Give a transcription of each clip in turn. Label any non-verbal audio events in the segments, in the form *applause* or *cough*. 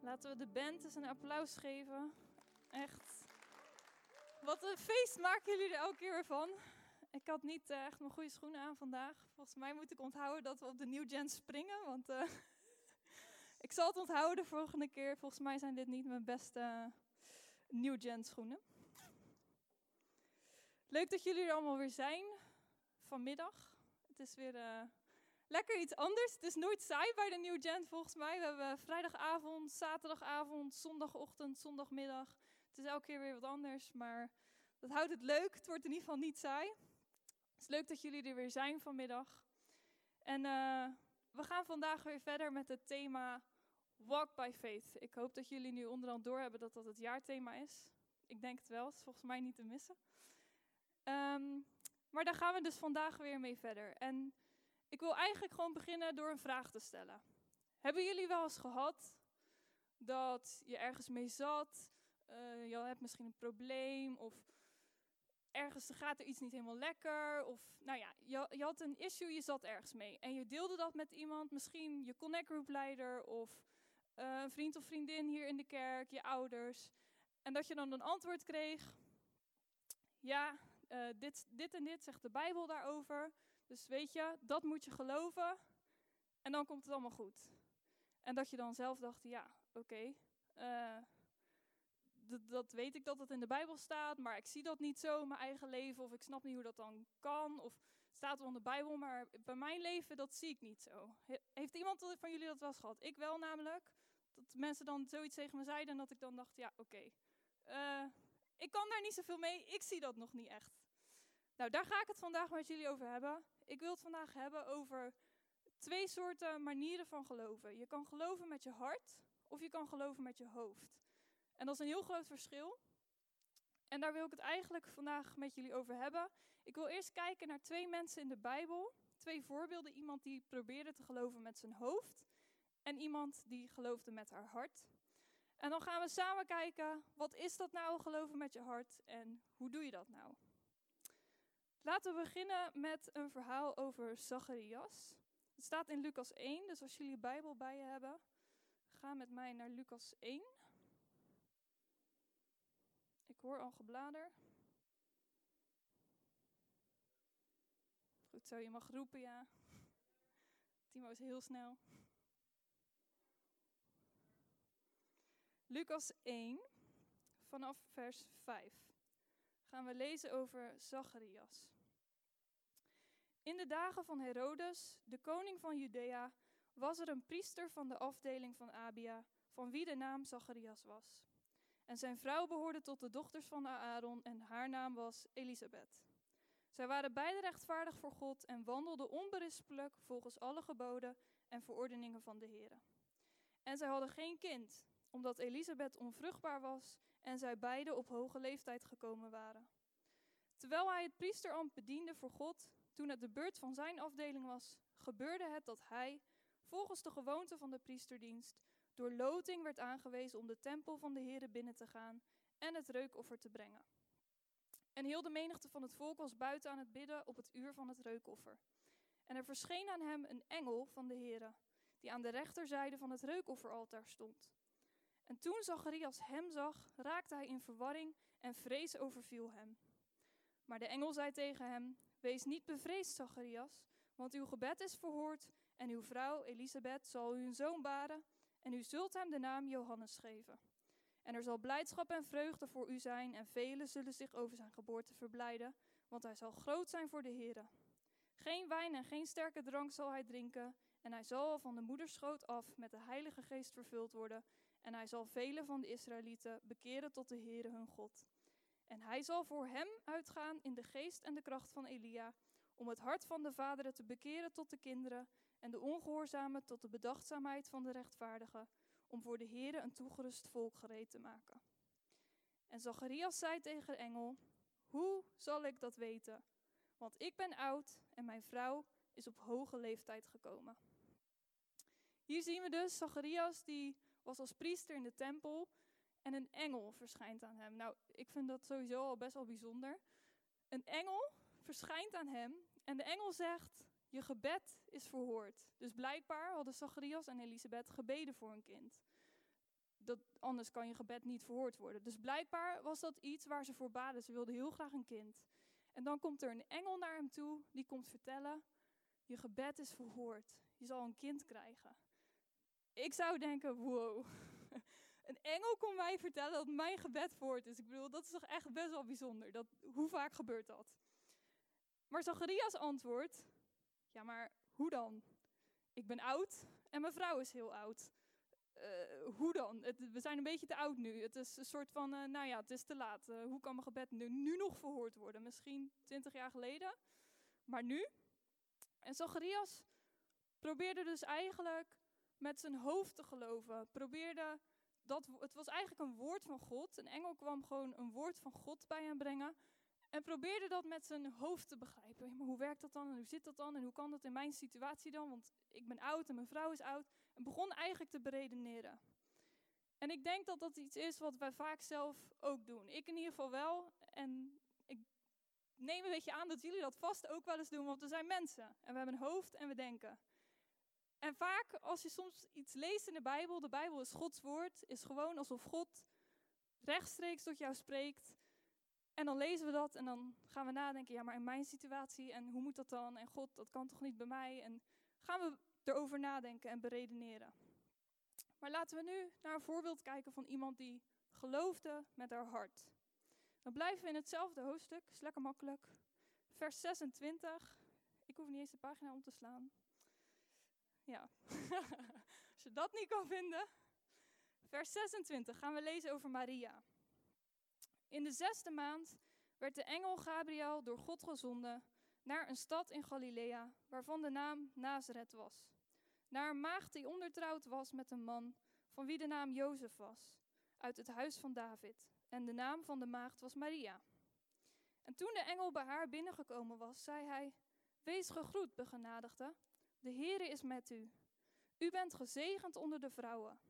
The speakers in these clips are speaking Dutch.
Laten we de band eens een applaus geven. Echt. Wat een feest maken jullie er elke keer weer van. Ik had niet eh, echt mijn goede schoenen aan vandaag. Volgens mij moet ik onthouden dat we op de New Gen springen. Want eh, *laughs* ik zal het onthouden de volgende keer. Volgens mij zijn dit niet mijn beste uh, New Gen schoenen. Leuk dat jullie er allemaal weer zijn vanmiddag. Het is weer lekker iets anders. Het is nooit saai bij de New Gen volgens mij. We hebben vrijdagavond, zaterdagavond, zondagochtend, zondagmiddag. Het is elke keer weer wat anders, maar dat houdt het leuk. Het wordt in ieder geval niet saai. Het is leuk dat jullie er weer zijn vanmiddag. En uh, we gaan vandaag weer verder met het thema Walk by Faith. Ik hoop dat jullie nu onderhand doorhebben dat dat het jaarthema is. Ik denk het wel, het is volgens mij niet te missen. Um, maar daar gaan we dus vandaag weer mee verder. En ik wil eigenlijk gewoon beginnen door een vraag te stellen. Hebben jullie wel eens gehad dat je ergens mee zat, uh, je hebt misschien een probleem of ergens gaat er iets niet helemaal lekker of nou ja, je, je had een issue, je zat ergens mee en je deelde dat met iemand, misschien je connect group leider of uh, een vriend of vriendin hier in de kerk, je ouders en dat je dan een antwoord kreeg, ja, uh, dit, dit en dit zegt de Bijbel daarover. Dus weet je, dat moet je geloven. En dan komt het allemaal goed. En dat je dan zelf dacht, ja, oké. Uh, dat weet ik dat het in de Bijbel staat, maar ik zie dat niet zo in mijn eigen leven. Of ik snap niet hoe dat dan kan. Of staat wel in de Bijbel, maar bij mijn leven, dat zie ik niet zo. Heeft iemand van jullie dat wel gehad? Ik wel namelijk. Dat mensen dan zoiets tegen me zeiden en dat ik dan dacht, ja, oké. Uh, ik kan daar niet zoveel mee, ik zie dat nog niet echt. Nou, daar ga ik het vandaag met jullie over hebben. Ik wil het vandaag hebben over twee soorten manieren van geloven. Je kan geloven met je hart of je kan geloven met je hoofd. En dat is een heel groot verschil. En daar wil ik het eigenlijk vandaag met jullie over hebben. Ik wil eerst kijken naar twee mensen in de Bijbel. Twee voorbeelden. Iemand die probeerde te geloven met zijn hoofd. En iemand die geloofde met haar hart. En dan gaan we samen kijken, wat is dat nou, geloven met je hart en hoe doe je dat nou? Laten we beginnen met een verhaal over Zacharias. Het staat in Lucas 1, dus als jullie Bijbel bij je hebben, ga met mij naar Lucas 1. Ik hoor al geblader. Goed zo, je mag roepen, ja. Timo is heel snel. Lucas 1, vanaf vers 5, gaan we lezen over Zacharias. In de dagen van Herodes, de koning van Judea, was er een priester van de afdeling van Abia, van wie de naam Zacharias was. En zijn vrouw behoorde tot de dochters van Aaron en haar naam was Elisabeth. Zij waren beide rechtvaardig voor God en wandelden onberispelijk volgens alle geboden en verordeningen van de Heer. En zij hadden geen kind, omdat Elisabeth onvruchtbaar was en zij beide op hoge leeftijd gekomen waren. Terwijl hij het priesterambt bediende voor God, toen het de beurt van zijn afdeling was, gebeurde het dat hij, volgens de gewoonte van de priesterdienst, door loting werd aangewezen om de tempel van de Here binnen te gaan en het reukoffer te brengen. En heel de menigte van het volk was buiten aan het bidden op het uur van het reukoffer. En er verscheen aan hem een engel van de Here, die aan de rechterzijde van het reukofferaltaar stond. En toen Zacharias hem zag, raakte hij in verwarring en vrees overviel hem. Maar de engel zei tegen hem: Wees niet bevreesd, Zacharias, want uw gebed is verhoord en uw vrouw Elisabeth zal u een zoon baren en u zult hem de naam Johannes geven. En er zal blijdschap en vreugde voor u zijn en velen zullen zich over zijn geboorte verblijden, want hij zal groot zijn voor de Here. Geen wijn en geen sterke drank zal hij drinken en hij zal van de moederschoot af met de Heilige Geest vervuld worden en hij zal velen van de Israëlieten bekeren tot de Heere hun God. En hij zal voor hem uitgaan in de geest en de kracht van Elia, om het hart van de vaderen te bekeren tot de kinderen en de ongehoorzamen tot de bedachtzaamheid van de rechtvaardigen, om voor de Heere een toegerust volk gereed te maken. En Zacharias zei tegen de engel, hoe zal ik dat weten? Want ik ben oud en mijn vrouw is op hoge leeftijd gekomen. Hier zien we dus Zacharias die was als priester in de tempel en een engel verschijnt aan hem. Nou, ik vind dat sowieso al best wel bijzonder. Een engel verschijnt aan hem en de engel zegt: Je gebed is verhoord. Dus blijkbaar hadden Zacharias en Elisabeth gebeden voor een kind. dat, anders kan je gebed niet verhoord worden. Dus blijkbaar was dat iets waar ze voor baden. Ze wilden heel graag een kind. En dan komt er een engel naar hem toe, die komt vertellen, je gebed is verhoord. Je zal een kind krijgen. Ik zou denken, wow. *laughs* Een engel kon mij vertellen dat mijn gebed verhoord is. Ik bedoel, dat is toch echt best wel bijzonder. Dat, hoe vaak gebeurt dat? Maar Zacharias antwoordt, ja maar hoe dan? Ik ben oud en mijn vrouw is heel oud. Uh, hoe dan? We zijn een beetje te oud nu. Het is een soort van, uh, nou ja, het is te laat. Uh, hoe kan mijn gebed nu, nu nog verhoord worden? Misschien twintig jaar geleden, maar nu? En Zacharias probeerde dus eigenlijk met zijn hoofd te geloven. Probeerde dat, het was eigenlijk een woord van God. Een engel kwam gewoon een woord van God bij hem brengen. En probeerde dat met zijn hoofd te begrijpen. Maar hoe werkt dat dan en hoe zit dat dan en hoe kan dat in mijn situatie dan? Want ik ben oud en mijn vrouw is oud. En begon eigenlijk te beredeneren. En ik denk dat dat iets is wat wij vaak zelf ook doen. Ik in ieder geval wel. En ik neem een beetje aan dat jullie dat vast ook wel eens doen, want we zijn mensen. En we hebben een hoofd en we denken. En vaak als je soms iets leest in de Bijbel, de Bijbel is Gods woord, is gewoon alsof God rechtstreeks tot jou spreekt. En dan lezen we dat en dan gaan we nadenken, ja, maar in mijn situatie en hoe moet dat dan? En God, dat kan toch niet bij mij? En gaan we erover nadenken en beredeneren. Maar laten we nu naar een voorbeeld kijken van iemand die geloofde met haar hart. Dan blijven we in hetzelfde hoofdstuk, is lekker makkelijk. Vers 26. Ik hoef niet eens de pagina om te slaan. Ja, *laughs* als je dat niet kan vinden. Vers 26 gaan we lezen over Maria. In de zesde maand werd de engel Gabriel door God gezonden naar een stad in Galilea, waarvan de naam Nazareth was. Naar een maagd die ondertrouwd was met een man, van wie de naam Jozef was, uit het huis van David. En de naam van de maagd was Maria. En toen de engel bij haar binnengekomen was, zei hij: Wees gegroet, begenadigde. De Heere is met u. U bent gezegend onder de vrouwen.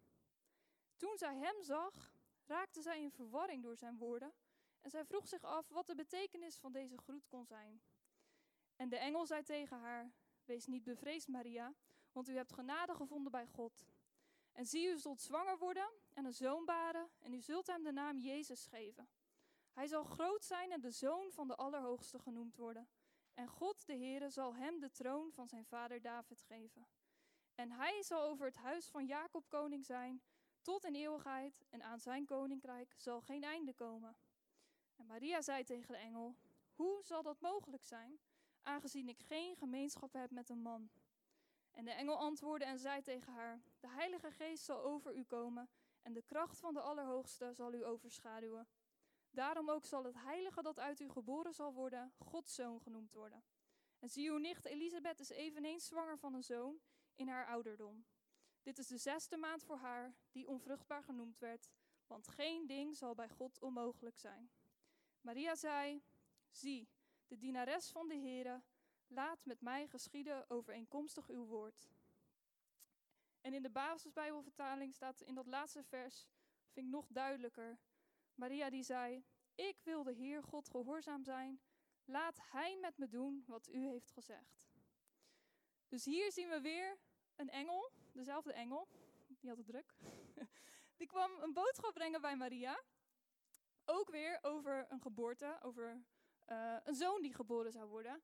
Toen zij hem zag, raakte zij in verwarring door zijn woorden en zij vroeg zich af wat de betekenis van deze groet kon zijn. En de engel zei tegen haar: Wees niet bevreesd, Maria, want u hebt genade gevonden bij God. En zie, u zult zwanger worden en een zoon baren, en u zult hem de naam Jezus geven. Hij zal groot zijn en de zoon van de Allerhoogste genoemd worden. En God, de Heere, zal hem de troon van zijn vader David geven. En hij zal over het huis van Jacob koning zijn, tot in eeuwigheid, en aan zijn koninkrijk zal geen einde komen. En Maria zei tegen de engel: Hoe zal dat mogelijk zijn, aangezien ik geen gemeenschap heb met een man? En de engel antwoordde en zei tegen haar: De Heilige Geest zal over u komen, en de kracht van de Allerhoogste zal u overschaduwen. Daarom ook zal het heilige dat uit u geboren zal worden, Gods zoon genoemd worden. En zie uw nicht Elisabeth is eveneens zwanger van een zoon in haar ouderdom. Dit is de zesde maand voor haar, die onvruchtbaar genoemd werd, want geen ding zal bij God onmogelijk zijn. Maria zei, zie, de dienares van de Heere, laat met mij geschieden overeenkomstig uw woord. En in de basisbijbelvertaling staat in dat laatste vers, vind ik nog duidelijker, Maria die zei, ik wil de Heer God gehoorzaam zijn, laat Hij met me doen wat u heeft gezegd. Dus hier zien we weer een engel, dezelfde engel, die had het druk. *laughs* Die kwam een boodschap brengen bij Maria. Ook weer over een geboorte, over uh, een zoon die geboren zou worden.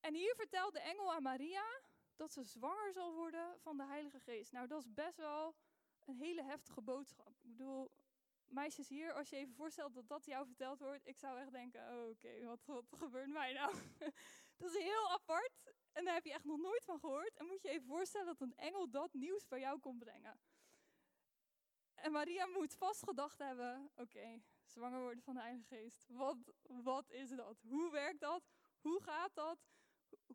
En hier vertelt de engel aan Maria dat ze zwanger zal worden van de Heilige Geest. Nou, dat is best wel een hele heftige boodschap. Ik bedoel, meisjes hier, als je even voorstelt dat dat jou verteld wordt, ik zou echt denken, oh, oké, wat, wat gebeurt mij nou? *laughs* dat is heel apart en daar heb je echt nog nooit van gehoord. En moet je even voorstellen dat een engel dat nieuws bij jou komt brengen. En Maria moet vast gedacht hebben, oké, zwanger worden van de Heilige Geest. Wat, wat is dat? Hoe werkt dat? Hoe gaat dat?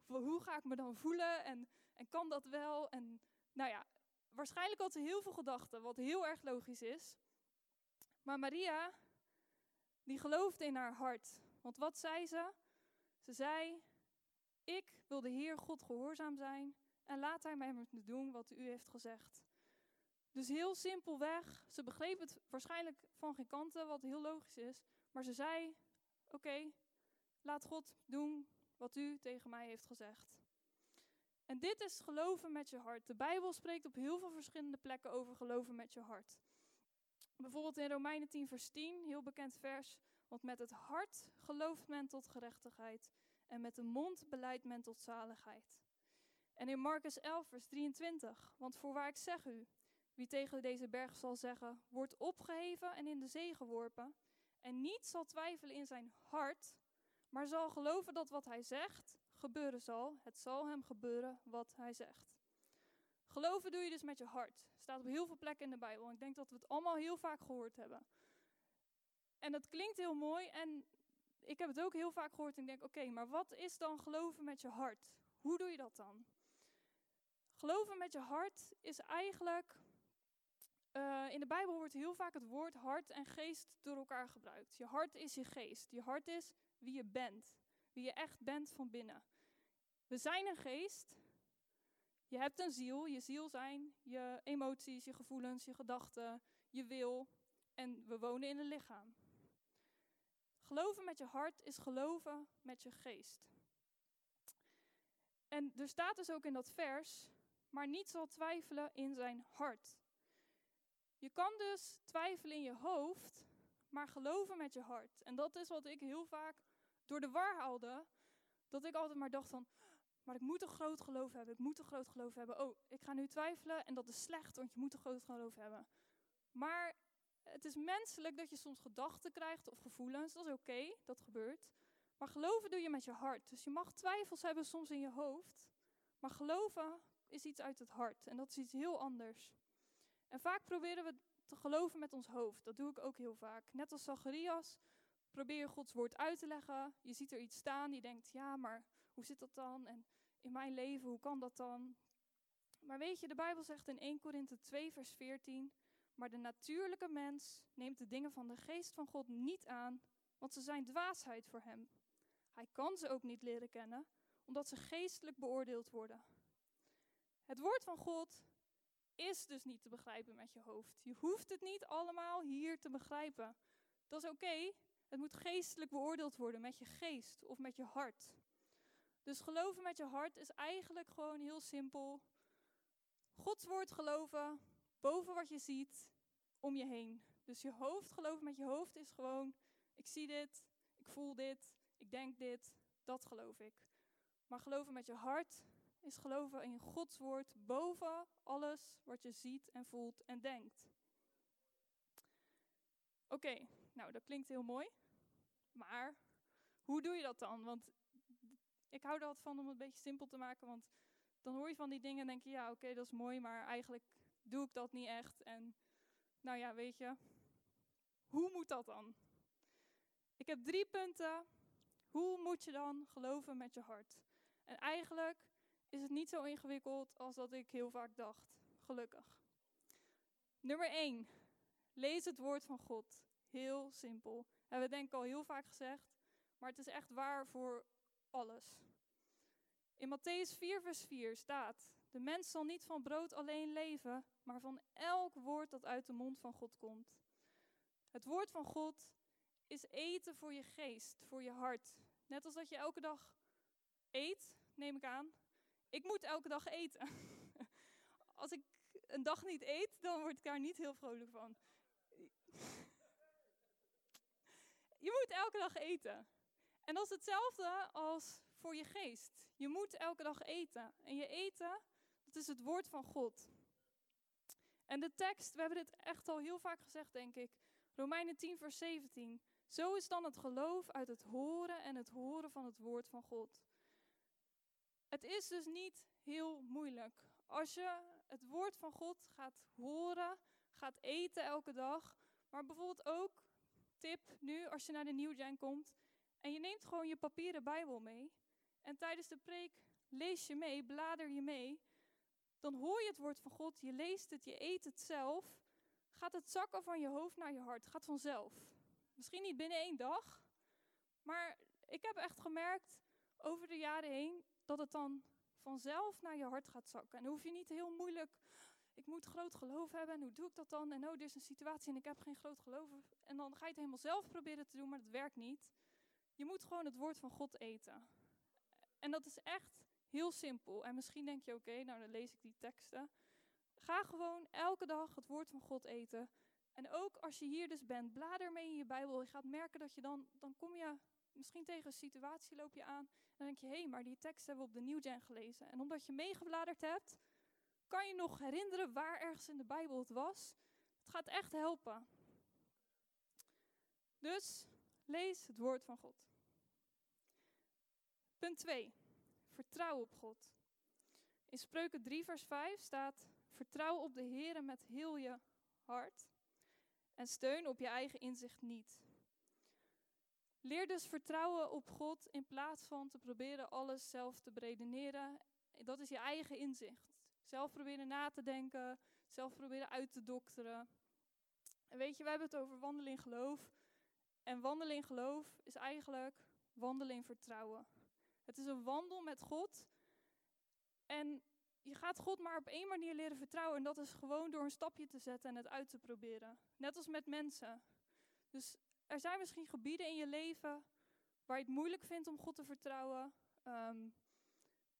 Hoe ga ik me dan voelen? En, en kan dat wel? En nou ja, waarschijnlijk had ze heel veel gedachten, wat heel erg logisch is. Maar Maria, die geloofde in haar hart. Want wat zei ze? Ze zei, ik wil de Heer God gehoorzaam zijn en laat hij mij doen wat u heeft gezegd. Dus heel simpelweg, ze begreep het waarschijnlijk van geen kanten, wat heel logisch is. Maar ze zei, oké, laat God doen wat u tegen mij heeft gezegd. En dit is geloven met je hart. De Bijbel spreekt op heel veel verschillende plekken over geloven met je hart. Bijvoorbeeld in Romeinen 10, vers 10, heel bekend vers. Want met het hart gelooft men tot gerechtigheid en met de mond beleidt men tot zaligheid. En in Marcus 11, vers 23. Want voorwaar ik zeg u, wie tegen deze berg zal zeggen, wordt opgeheven en in de zee geworpen, en niet zal twijfelen in zijn hart, maar zal geloven dat wat hij zegt gebeuren zal, het zal hem gebeuren wat hij zegt. Geloven doe je dus met je hart. Staat op heel veel plekken in de Bijbel. Ik denk dat we het allemaal heel vaak gehoord hebben. En dat klinkt heel mooi en ik heb het ook heel vaak gehoord en ik denk, oké, maar wat is dan geloven met je hart? Hoe doe je dat dan? Geloven met je hart is eigenlijk, uh, in de Bijbel wordt heel vaak het woord hart en geest door elkaar gebruikt. Je hart is je geest. Je hart is wie je bent, wie je echt bent van binnen. We zijn een geest. Je hebt een ziel, je ziel zijn je emoties, je gevoelens, je gedachten, je wil. En we wonen in een lichaam. Geloven met je hart is geloven met je geest. En er staat dus ook in dat vers, maar niet zal twijfelen in zijn hart. Je kan dus twijfelen in je hoofd, maar geloven met je hart. En dat is wat ik heel vaak door de war haalde, dat ik altijd maar dacht van, maar ik moet een groot geloof hebben, ik moet een groot geloof hebben. Oh, ik ga nu twijfelen en dat is slecht, want je moet een groot geloof hebben. Maar het is menselijk dat je soms gedachten krijgt of gevoelens, dat is oké, dat gebeurt. Maar geloven doe je met je hart. Dus je mag twijfels hebben soms in je hoofd, maar geloven is iets uit het hart en dat is iets heel anders. En vaak proberen we te geloven met ons hoofd. Dat doe ik ook heel vaak. Net als Zacharias probeer je Gods woord uit te leggen. Je ziet er iets staan, je denkt, ja, maar hoe zit dat dan? En in mijn leven, hoe kan dat dan? Maar weet je, de Bijbel zegt in 1 Korinthe 2, vers 14, maar de natuurlijke mens neemt de dingen van de geest van God niet aan, want ze zijn dwaasheid voor hem. Hij kan ze ook niet leren kennen, omdat ze geestelijk beoordeeld worden. Het woord van God is dus niet te begrijpen met je hoofd. Je hoeft het niet allemaal hier te begrijpen. Dat is oké. Het moet geestelijk beoordeeld worden met je geest of met je hart. Dus geloven met je hart is eigenlijk gewoon heel simpel. Gods woord geloven boven wat je ziet om je heen. Dus je hoofd geloven met je hoofd is gewoon, ik zie dit, ik voel dit, ik denk dit, dat geloof ik. Maar geloven met je hart is geloven in Gods woord boven alles wat je ziet en voelt en denkt. Oké, nou dat klinkt heel mooi. Maar hoe doe je dat dan? Want ik hou er altijd van om het een beetje simpel te maken. Want dan hoor je van die dingen en denk je, ja oké, dat is mooi, maar eigenlijk doe ik dat niet echt. En nou ja, weet je, hoe moet dat dan? Ik heb drie punten. Hoe moet je dan geloven met je hart? En eigenlijk is het niet zo ingewikkeld als dat ik heel vaak dacht. Gelukkig. Nummer 1. Lees het woord van God. Heel simpel. Hebben we denk ik al heel vaak gezegd, maar het is echt waar voor alles. In Matthäus 4, vers 4 staat: De mens zal niet van brood alleen leven, maar van elk woord dat uit de mond van God komt. Het woord van God is eten voor je geest, voor je hart. Net als dat je elke dag eet, neem ik aan. Ik moet elke dag eten. *laughs* Als ik een dag niet eet, dan word ik daar niet heel vrolijk van. *laughs* Je moet elke dag eten. En dat is hetzelfde als voor je geest. Je moet elke dag eten. En je eten, dat is het woord van God. En de tekst, we hebben dit echt al heel vaak gezegd, denk ik. Romeinen 10, vers 17. Zo is dan het geloof uit het horen en het horen van het woord van God. Het is dus niet heel moeilijk. Als je het woord van God gaat horen, gaat eten elke dag, maar bijvoorbeeld ook, tip nu, als je naar de New Gen komt, en je neemt gewoon je papieren Bijbel mee, en tijdens de preek lees je mee, blader je mee, dan hoor je het woord van God, je leest het, je eet het zelf, gaat het zakken van je hoofd naar je hart, gaat vanzelf. Misschien niet binnen één dag, maar ik heb echt gemerkt over de jaren heen dat het dan vanzelf naar je hart gaat zakken. En dan hoef je niet heel moeilijk, ik moet groot geloof hebben en hoe doe ik dat dan? En oh, er is een situatie en ik heb geen groot geloof. En dan ga je het helemaal zelf proberen te doen, maar dat werkt niet. Je moet gewoon het woord van God eten. En dat is echt heel simpel. En misschien denk je, oké, nou dan lees ik die teksten. Ga gewoon elke dag het woord van God eten. En ook als je hier dus bent, blader mee in je Bijbel. Je gaat merken dat je dan, dan kom je misschien tegen een situatie loop je aan. En dan denk je, hé, hey, maar die tekst hebben we op de New Gen gelezen. En omdat je meegebladerd hebt, kan je nog herinneren waar ergens in de Bijbel het was. Het gaat echt helpen. Dus lees het woord van God. Punt 2. Vertrouw op God. In Spreuken 3, vers 5 staat: Vertrouw op de Heer met heel je hart en steun op je eigen inzicht niet. Leer dus vertrouwen op God in plaats van te proberen alles zelf te beredeneren. Dat is je eigen inzicht. Zelf proberen na te denken, zelf proberen uit te dokteren. En weet je, we hebben het over wandelen in geloof. En wandelen in geloof is eigenlijk wandelen in vertrouwen. Het is een wandel met God. En je gaat God maar op één manier leren vertrouwen. En dat is gewoon door een stapje te zetten en het uit te proberen. Net als met mensen. Dus er zijn misschien gebieden in je leven waar je het moeilijk vindt om God te vertrouwen. Um,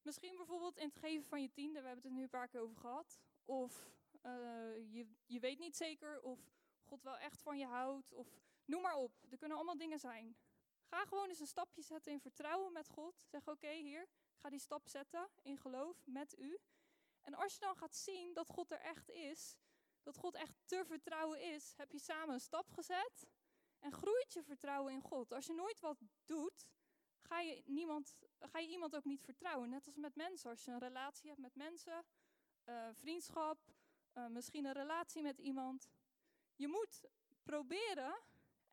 misschien bijvoorbeeld in het geven van je tiende, we hebben het er nu een paar keer over gehad. Of uh, je, je weet niet zeker of God wel echt van je houdt. Of noem maar op, er kunnen allemaal dingen zijn. Ga gewoon eens een stapje zetten in vertrouwen met God. Zeg oké, hier, ik ga die stap zetten in geloof met u. En als je dan gaat zien dat God er echt is, dat God echt te vertrouwen is, heb je samen een stap gezet en groeit je vertrouwen in God. Als je nooit wat doet, ga je, niemand, ga je iemand ook niet vertrouwen. Net als met mensen. Als je een relatie hebt met mensen, uh, vriendschap, uh, misschien een relatie met iemand. Je moet proberen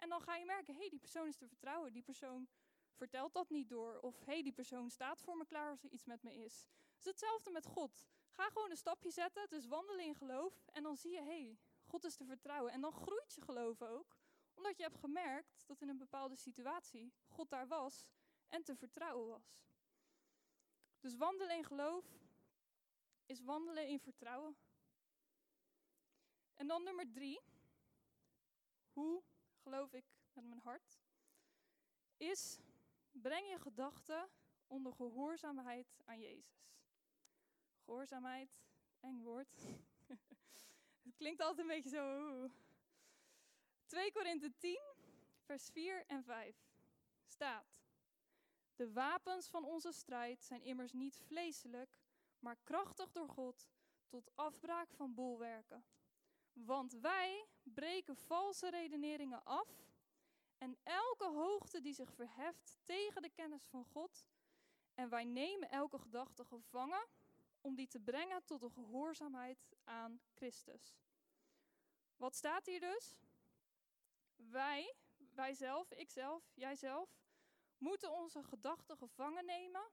en dan ga je merken, hé, hey, die persoon is te vertrouwen. Die persoon vertelt dat niet door. Of hé, hey, die persoon staat voor me klaar als er iets met me is. Het is hetzelfde met God. Ga gewoon een stapje zetten, is wandelen in geloof. En dan zie je, hé, hey, God is te vertrouwen. En dan groeit je geloof ook omdat je hebt gemerkt dat in een bepaalde situatie God daar was en te vertrouwen was. Dus wandelen in geloof is wandelen in vertrouwen. En dan nummer drie. Hoe geloof ik met mijn hart? Is breng je gedachten onder gehoorzaamheid aan Jezus. Gehoorzaamheid, eng woord. *laughs* Het klinkt altijd een beetje zo. 2 Korinthe 10, vers 4 en 5 staat: De wapens van onze strijd zijn immers niet vleeselijk, maar krachtig door God tot afbraak van bolwerken. Want wij breken valse redeneringen af en elke hoogte die zich verheft tegen de kennis van God. En wij nemen elke gedachte gevangen om die te brengen tot de gehoorzaamheid aan Christus. Wat staat hier dus? wij, wij zelf, ikzelf, jijzelf, moeten onze gedachten gevangen nemen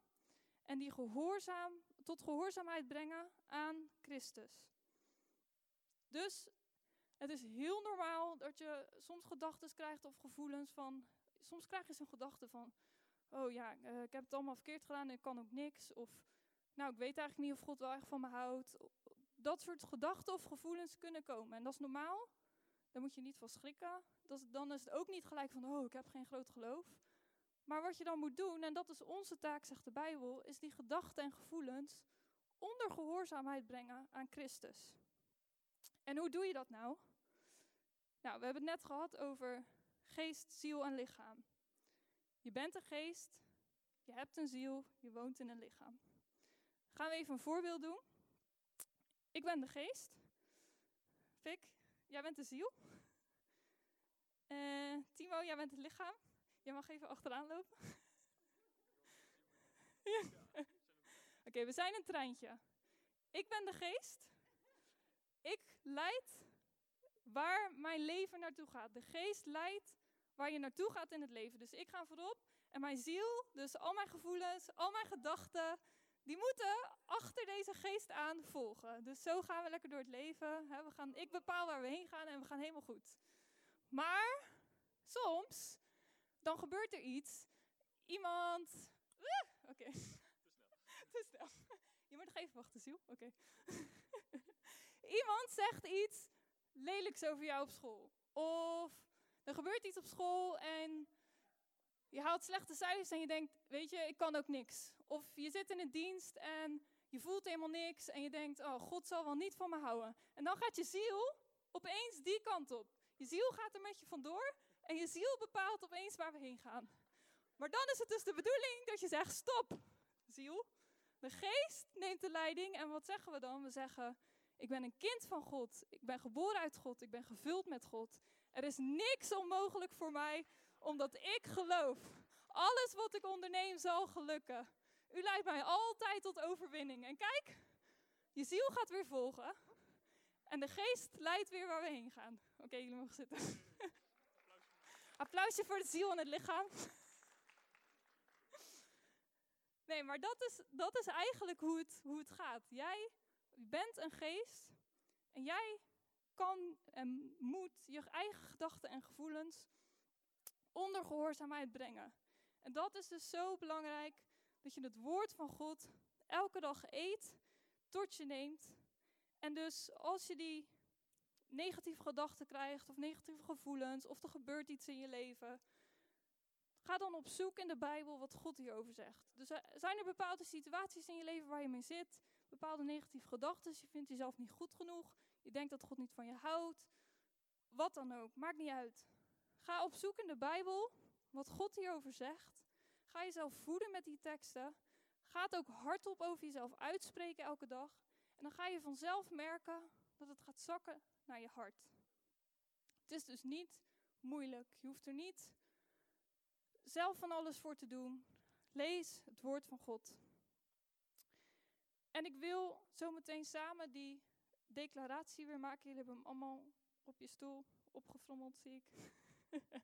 en die gehoorzaam, tot gehoorzaamheid brengen aan Christus. Dus het is heel normaal dat je soms gedachten krijgt of gevoelens van. Soms krijg je zo'n gedachte van: Oh ja, uh, ik heb het allemaal verkeerd gedaan en ik kan ook niks. Of nou, ik weet eigenlijk niet of God wel echt van me houdt. Dat soort gedachten of gevoelens kunnen komen. En dat is normaal. Daar moet je niet van schrikken. Dat, dan is het ook niet gelijk van, oh, ik heb geen groot geloof. Maar wat je dan moet doen, en dat is onze taak, zegt de Bijbel, is die gedachten en gevoelens onder gehoorzaamheid brengen aan Christus. En hoe doe je dat nou? Nou, we hebben het net gehad over geest, ziel en lichaam. Je bent een geest, je hebt een ziel, je woont in een lichaam. Gaan we even een voorbeeld doen. Ik ben de geest. Fik, jij bent de ziel. Uh, Timo, jij bent het lichaam. Jij mag even achteraan lopen. *laughs* Oké, we zijn een treintje. Ik ben de geest. Ik leid waar mijn leven naartoe gaat. De geest leidt waar je naartoe gaat in het leven. Dus ik ga voorop en mijn ziel, dus al mijn gevoelens, al mijn gedachten, die moeten achter deze geest aan volgen. Dus zo gaan we lekker door het leven. We gaan, ik bepaal waar we heen gaan en we gaan helemaal goed. Maar soms, dan gebeurt er iets. Iemand. Uh, Oké. Okay. *laughs* Te snel. Je moet nog even wachten, Ziel. Oké. Okay. *laughs* Iemand zegt iets lelijks over jou op school. Of er gebeurt iets op school en je haalt slechte cijfers en je denkt, weet je, ik kan ook niks. Of je zit in een dienst en je voelt helemaal niks en je denkt, oh, God zal wel niet van me houden. En dan gaat je ziel opeens die kant op. Je ziel gaat er met je vandoor en je ziel bepaalt opeens waar we heen gaan. Maar dan is het dus de bedoeling dat je zegt: stop, ziel. De geest neemt de leiding en wat zeggen we dan? We zeggen: Ik ben een kind van God. Ik ben geboren uit God. Ik ben gevuld met God. Er is niks onmogelijk voor mij, omdat ik geloof. Alles wat ik onderneem zal gelukken. U leidt mij altijd tot overwinning. En kijk, je ziel gaat weer volgen. En de geest leidt weer waar we heen gaan. Oké, jullie mogen zitten. *laughs* Applausje voor de ziel en het lichaam. *laughs* Nee, maar dat is, dat is eigenlijk hoe het, hoe het gaat. Jij bent een geest en jij kan en moet je eigen gedachten en gevoelens onder gehoorzaamheid brengen. En dat is dus zo belangrijk dat je het woord van God elke dag eet, tot je neemt. En dus als je die negatieve gedachten krijgt of negatieve gevoelens of er gebeurt iets in je leven, ga dan op zoek in de Bijbel wat God hierover zegt. Dus zijn er bepaalde situaties in je leven waar je mee zit, bepaalde negatieve gedachten, je vindt jezelf niet goed genoeg, je denkt dat God niet van je houdt, wat dan ook, maakt niet uit. Ga op zoek in de Bijbel wat God hierover zegt. Ga jezelf voeden met die teksten. Ga het ook hardop over jezelf uitspreken elke dag. En dan ga je vanzelf merken dat het gaat zakken naar je hart. Het is dus niet moeilijk. Je hoeft er niet zelf van alles voor te doen. Lees het woord van God. En ik wil zometeen samen die declaratie weer maken. Jullie hebben hem allemaal op je stoel opgefrommeld, zie ik. *laughs*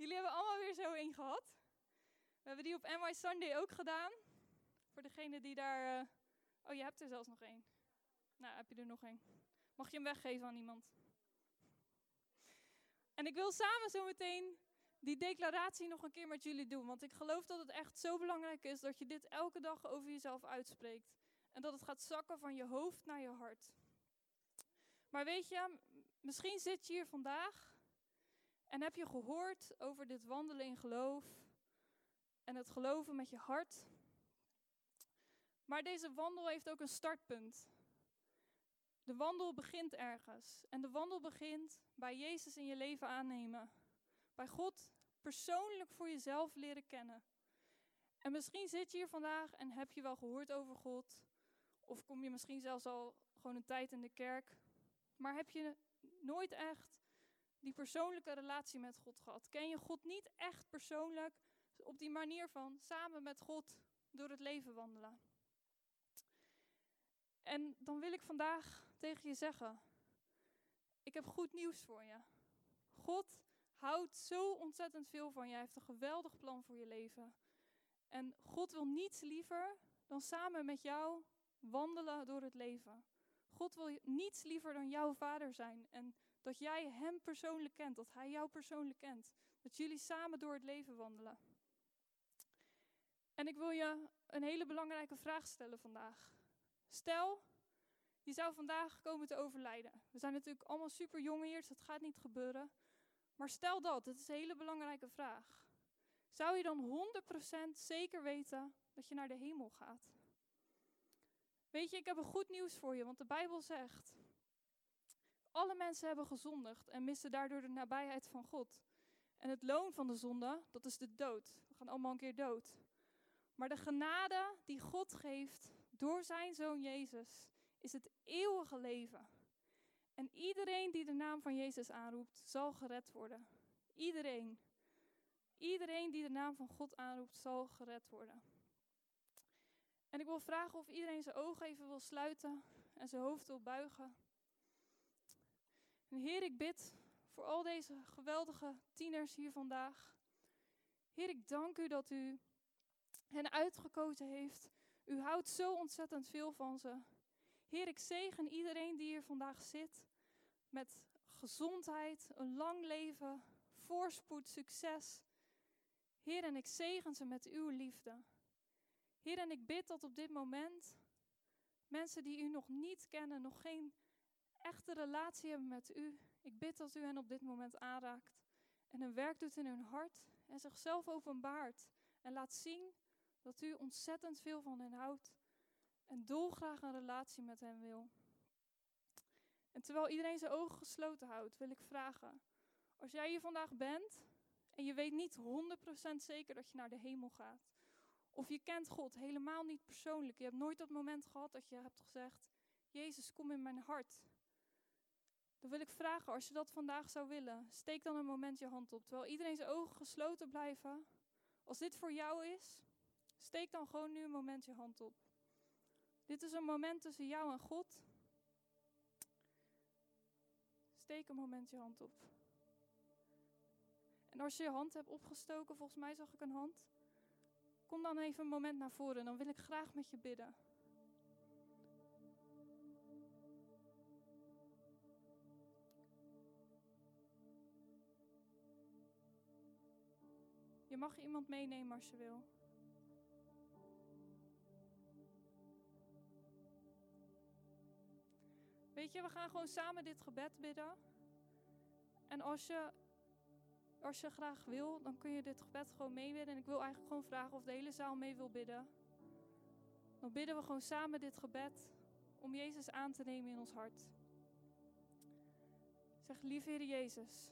Jullie hebben allemaal weer zo één gehad. We hebben die op NY Sunday ook gedaan. Voor degene die daar. Uh... Oh, je hebt er zelfs nog één. Nou, heb je er nog één. Mag je hem weggeven aan iemand? En ik wil samen zo meteen die declaratie nog een keer met jullie doen. Want ik geloof dat het echt zo belangrijk is dat je dit elke dag over jezelf uitspreekt. En dat het gaat zakken van je hoofd naar je hart. Maar weet je, misschien zit je hier vandaag en heb je gehoord over dit wandelen in geloof en het geloven met je hart. Maar deze wandel heeft ook een startpunt. De wandel begint ergens. En de wandel begint bij Jezus in je leven aannemen. Bij God persoonlijk voor jezelf leren kennen. En misschien zit je hier vandaag en heb je wel gehoord over God. Of kom je misschien zelfs al gewoon een tijd in de kerk. Maar heb je nooit echt die persoonlijke relatie met God gehad? Ken je God niet echt persoonlijk op die manier van samen met God door het leven wandelen? En dan wil ik vandaag tegen je zeggen: Ik heb goed nieuws voor je. God houdt zo ontzettend veel van je. Hij heeft een geweldig plan voor je leven. En God wil niets liever dan samen met jou wandelen door het leven. God wil niets liever dan jouw vader zijn. En dat jij hem persoonlijk kent, dat hij jou persoonlijk kent. Dat jullie samen door het leven wandelen. En ik wil je een hele belangrijke vraag stellen vandaag. Stel, je zou vandaag komen te overlijden. We zijn natuurlijk allemaal super jong hier, dus dat gaat niet gebeuren. Maar stel dat, het is een hele belangrijke vraag. Zou je dan 100% zeker weten dat je naar de hemel gaat? Weet je, ik heb een goed nieuws voor je, want de Bijbel zegt: alle mensen hebben gezondigd en missen daardoor de nabijheid van God. En het loon van de zonde, dat is de dood. We gaan allemaal een keer dood. Maar de genade die God geeft door zijn zoon Jezus is het eeuwige leven. En iedereen die de naam van Jezus aanroept, zal gered worden. Iedereen. Iedereen die de naam van God aanroept, zal gered worden. En ik wil vragen of iedereen zijn ogen even wil sluiten en zijn hoofd wil buigen. En Heer, ik bid voor al deze geweldige tieners hier vandaag. Heer, ik dank u dat u hen uitgekozen heeft. U houdt zo ontzettend veel van ze. Heer, ik zegen iedereen die hier vandaag zit met gezondheid, een lang leven, voorspoed, succes. Heer, en ik zegen ze met uw liefde. Heer, en ik bid dat op dit moment mensen die u nog niet kennen, nog geen echte relatie hebben met u, ik bid dat u hen op dit moment aanraakt en een werk doet in hun hart en zichzelf openbaart en laat zien dat u ontzettend veel van hen houdt en dolgraag een relatie met hen wil. En terwijl iedereen zijn ogen gesloten houdt, wil ik vragen: als jij hier vandaag bent en je weet niet 100% zeker dat je naar de hemel gaat, of je kent God helemaal niet persoonlijk, je hebt nooit dat moment gehad dat je hebt gezegd: Jezus, kom in mijn hart. Dan wil ik vragen, als je dat vandaag zou willen, steek dan een moment je hand op. Terwijl iedereen zijn ogen gesloten blijven. Als dit voor jou is, steek dan gewoon nu een moment je hand op. Dit is een moment tussen jou en God. Steek een moment je hand op. En als je je hand hebt opgestoken, volgens mij zag ik een hand. Kom dan even een moment naar voren, dan wil ik graag met je bidden. Je mag iemand meenemen als je wil. We gaan gewoon samen dit gebed bidden. En als je, als je graag wil, dan kun je dit gebed gewoon meebidden. En ik wil eigenlijk gewoon vragen of de hele zaal mee wil bidden. Dan bidden we gewoon samen dit gebed om Jezus aan te nemen in ons hart. Zeg, lieve Heer Jezus,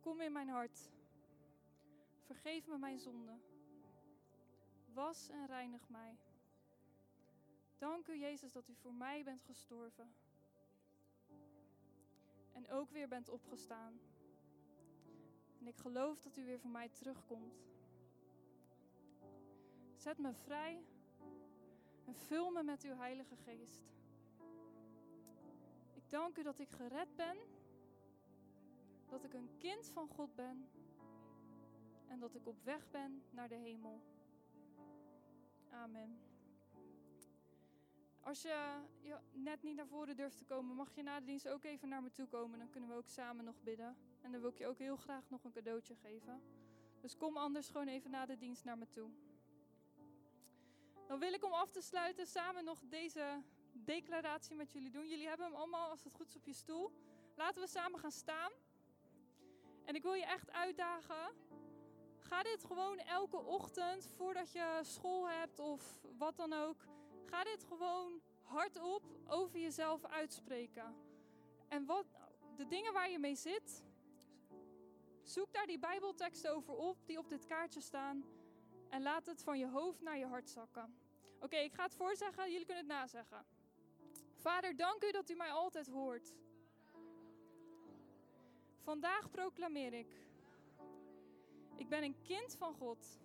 kom in mijn hart. Vergeef me mijn zonde. Was en reinig mij. Dank u, Jezus, dat u voor mij bent gestorven. En ook weer bent opgestaan. En ik geloof dat u weer voor mij terugkomt. Zet me vrij en vul me met uw Heilige Geest. Ik dank u dat ik gered ben, dat ik een kind van God ben en dat ik op weg ben naar de hemel. Amen. Als je, net niet naar voren durft te komen, mag je na de dienst ook even naar me toe komen. Dan kunnen we ook samen nog bidden. En dan wil ik je ook heel graag nog een cadeautje geven. Dus kom anders gewoon even na de dienst naar me toe. Dan wil ik om af te sluiten samen nog deze declaratie met jullie doen. Jullie hebben hem allemaal, als het goed is, op je stoel. Laten we samen gaan staan. En ik wil je echt uitdagen. Ga dit gewoon elke ochtend voordat je school hebt of wat dan ook. Ga dit gewoon hardop over jezelf uitspreken. En wat, de dingen waar je mee zit, zoek daar die Bijbelteksten over op die op dit kaartje staan. En laat het van je hoofd naar je hart zakken. Oké, ik ga het voorzeggen, jullie kunnen het nazeggen. Vader, dank u dat u mij altijd hoort. Vandaag proclameer ik. Ik ben een kind van God.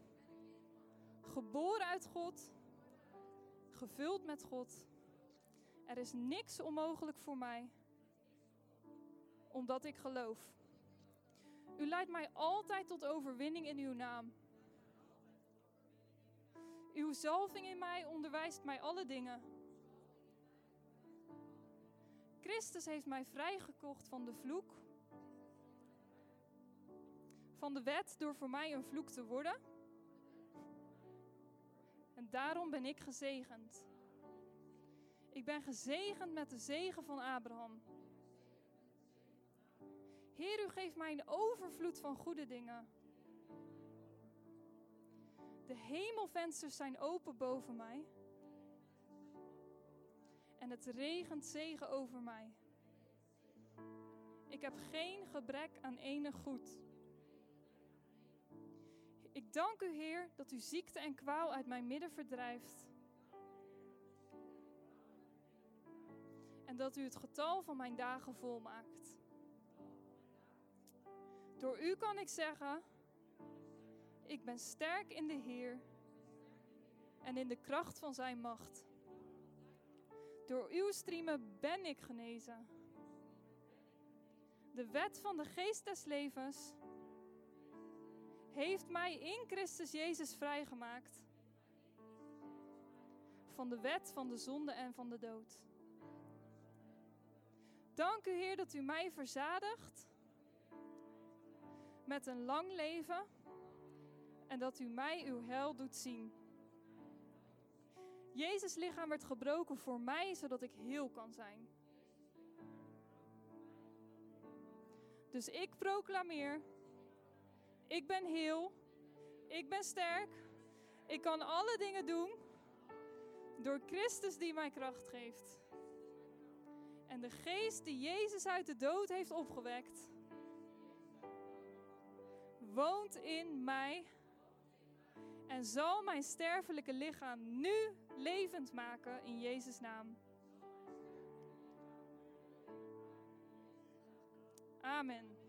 Geboren uit God gevuld met God. Er is niks onmogelijk voor mij, omdat ik geloof. U leidt mij altijd tot overwinning in uw naam. Uw zalving in mij onderwijst mij alle dingen. Christus heeft mij vrijgekocht van de vloek, van de wet door voor mij een vloek te worden. En daarom ben ik gezegend. Ik ben gezegend met de zegen van Abraham. Heer, u geeft mij een overvloed van goede dingen. De hemelvensters zijn open boven mij. En het regent zegen over mij. Ik heb geen gebrek aan enig goed. Ik dank u, Heer, dat u ziekte en kwaal uit mijn midden verdrijft. En dat u het getal van mijn dagen volmaakt. Door u kan ik zeggen, ik ben sterk in de Heer en in de kracht van zijn macht. Door uw striemen ben ik genezen. De wet van de geest des levens heeft mij in Christus Jezus vrijgemaakt van de wet van de zonde en van de dood. Dank u Heer dat u mij verzadigt met een lang leven en dat u mij uw hel doet zien. Jezus lichaam werd gebroken voor mij, zodat ik heel kan zijn. Dus ik proclameer ik ben heel. Ik ben sterk. Ik kan alle dingen doen door Christus die mij kracht geeft. En de geest die Jezus uit de dood heeft opgewekt, woont in mij en zal mijn sterfelijke lichaam nu levend maken in Jezus' naam. Amen.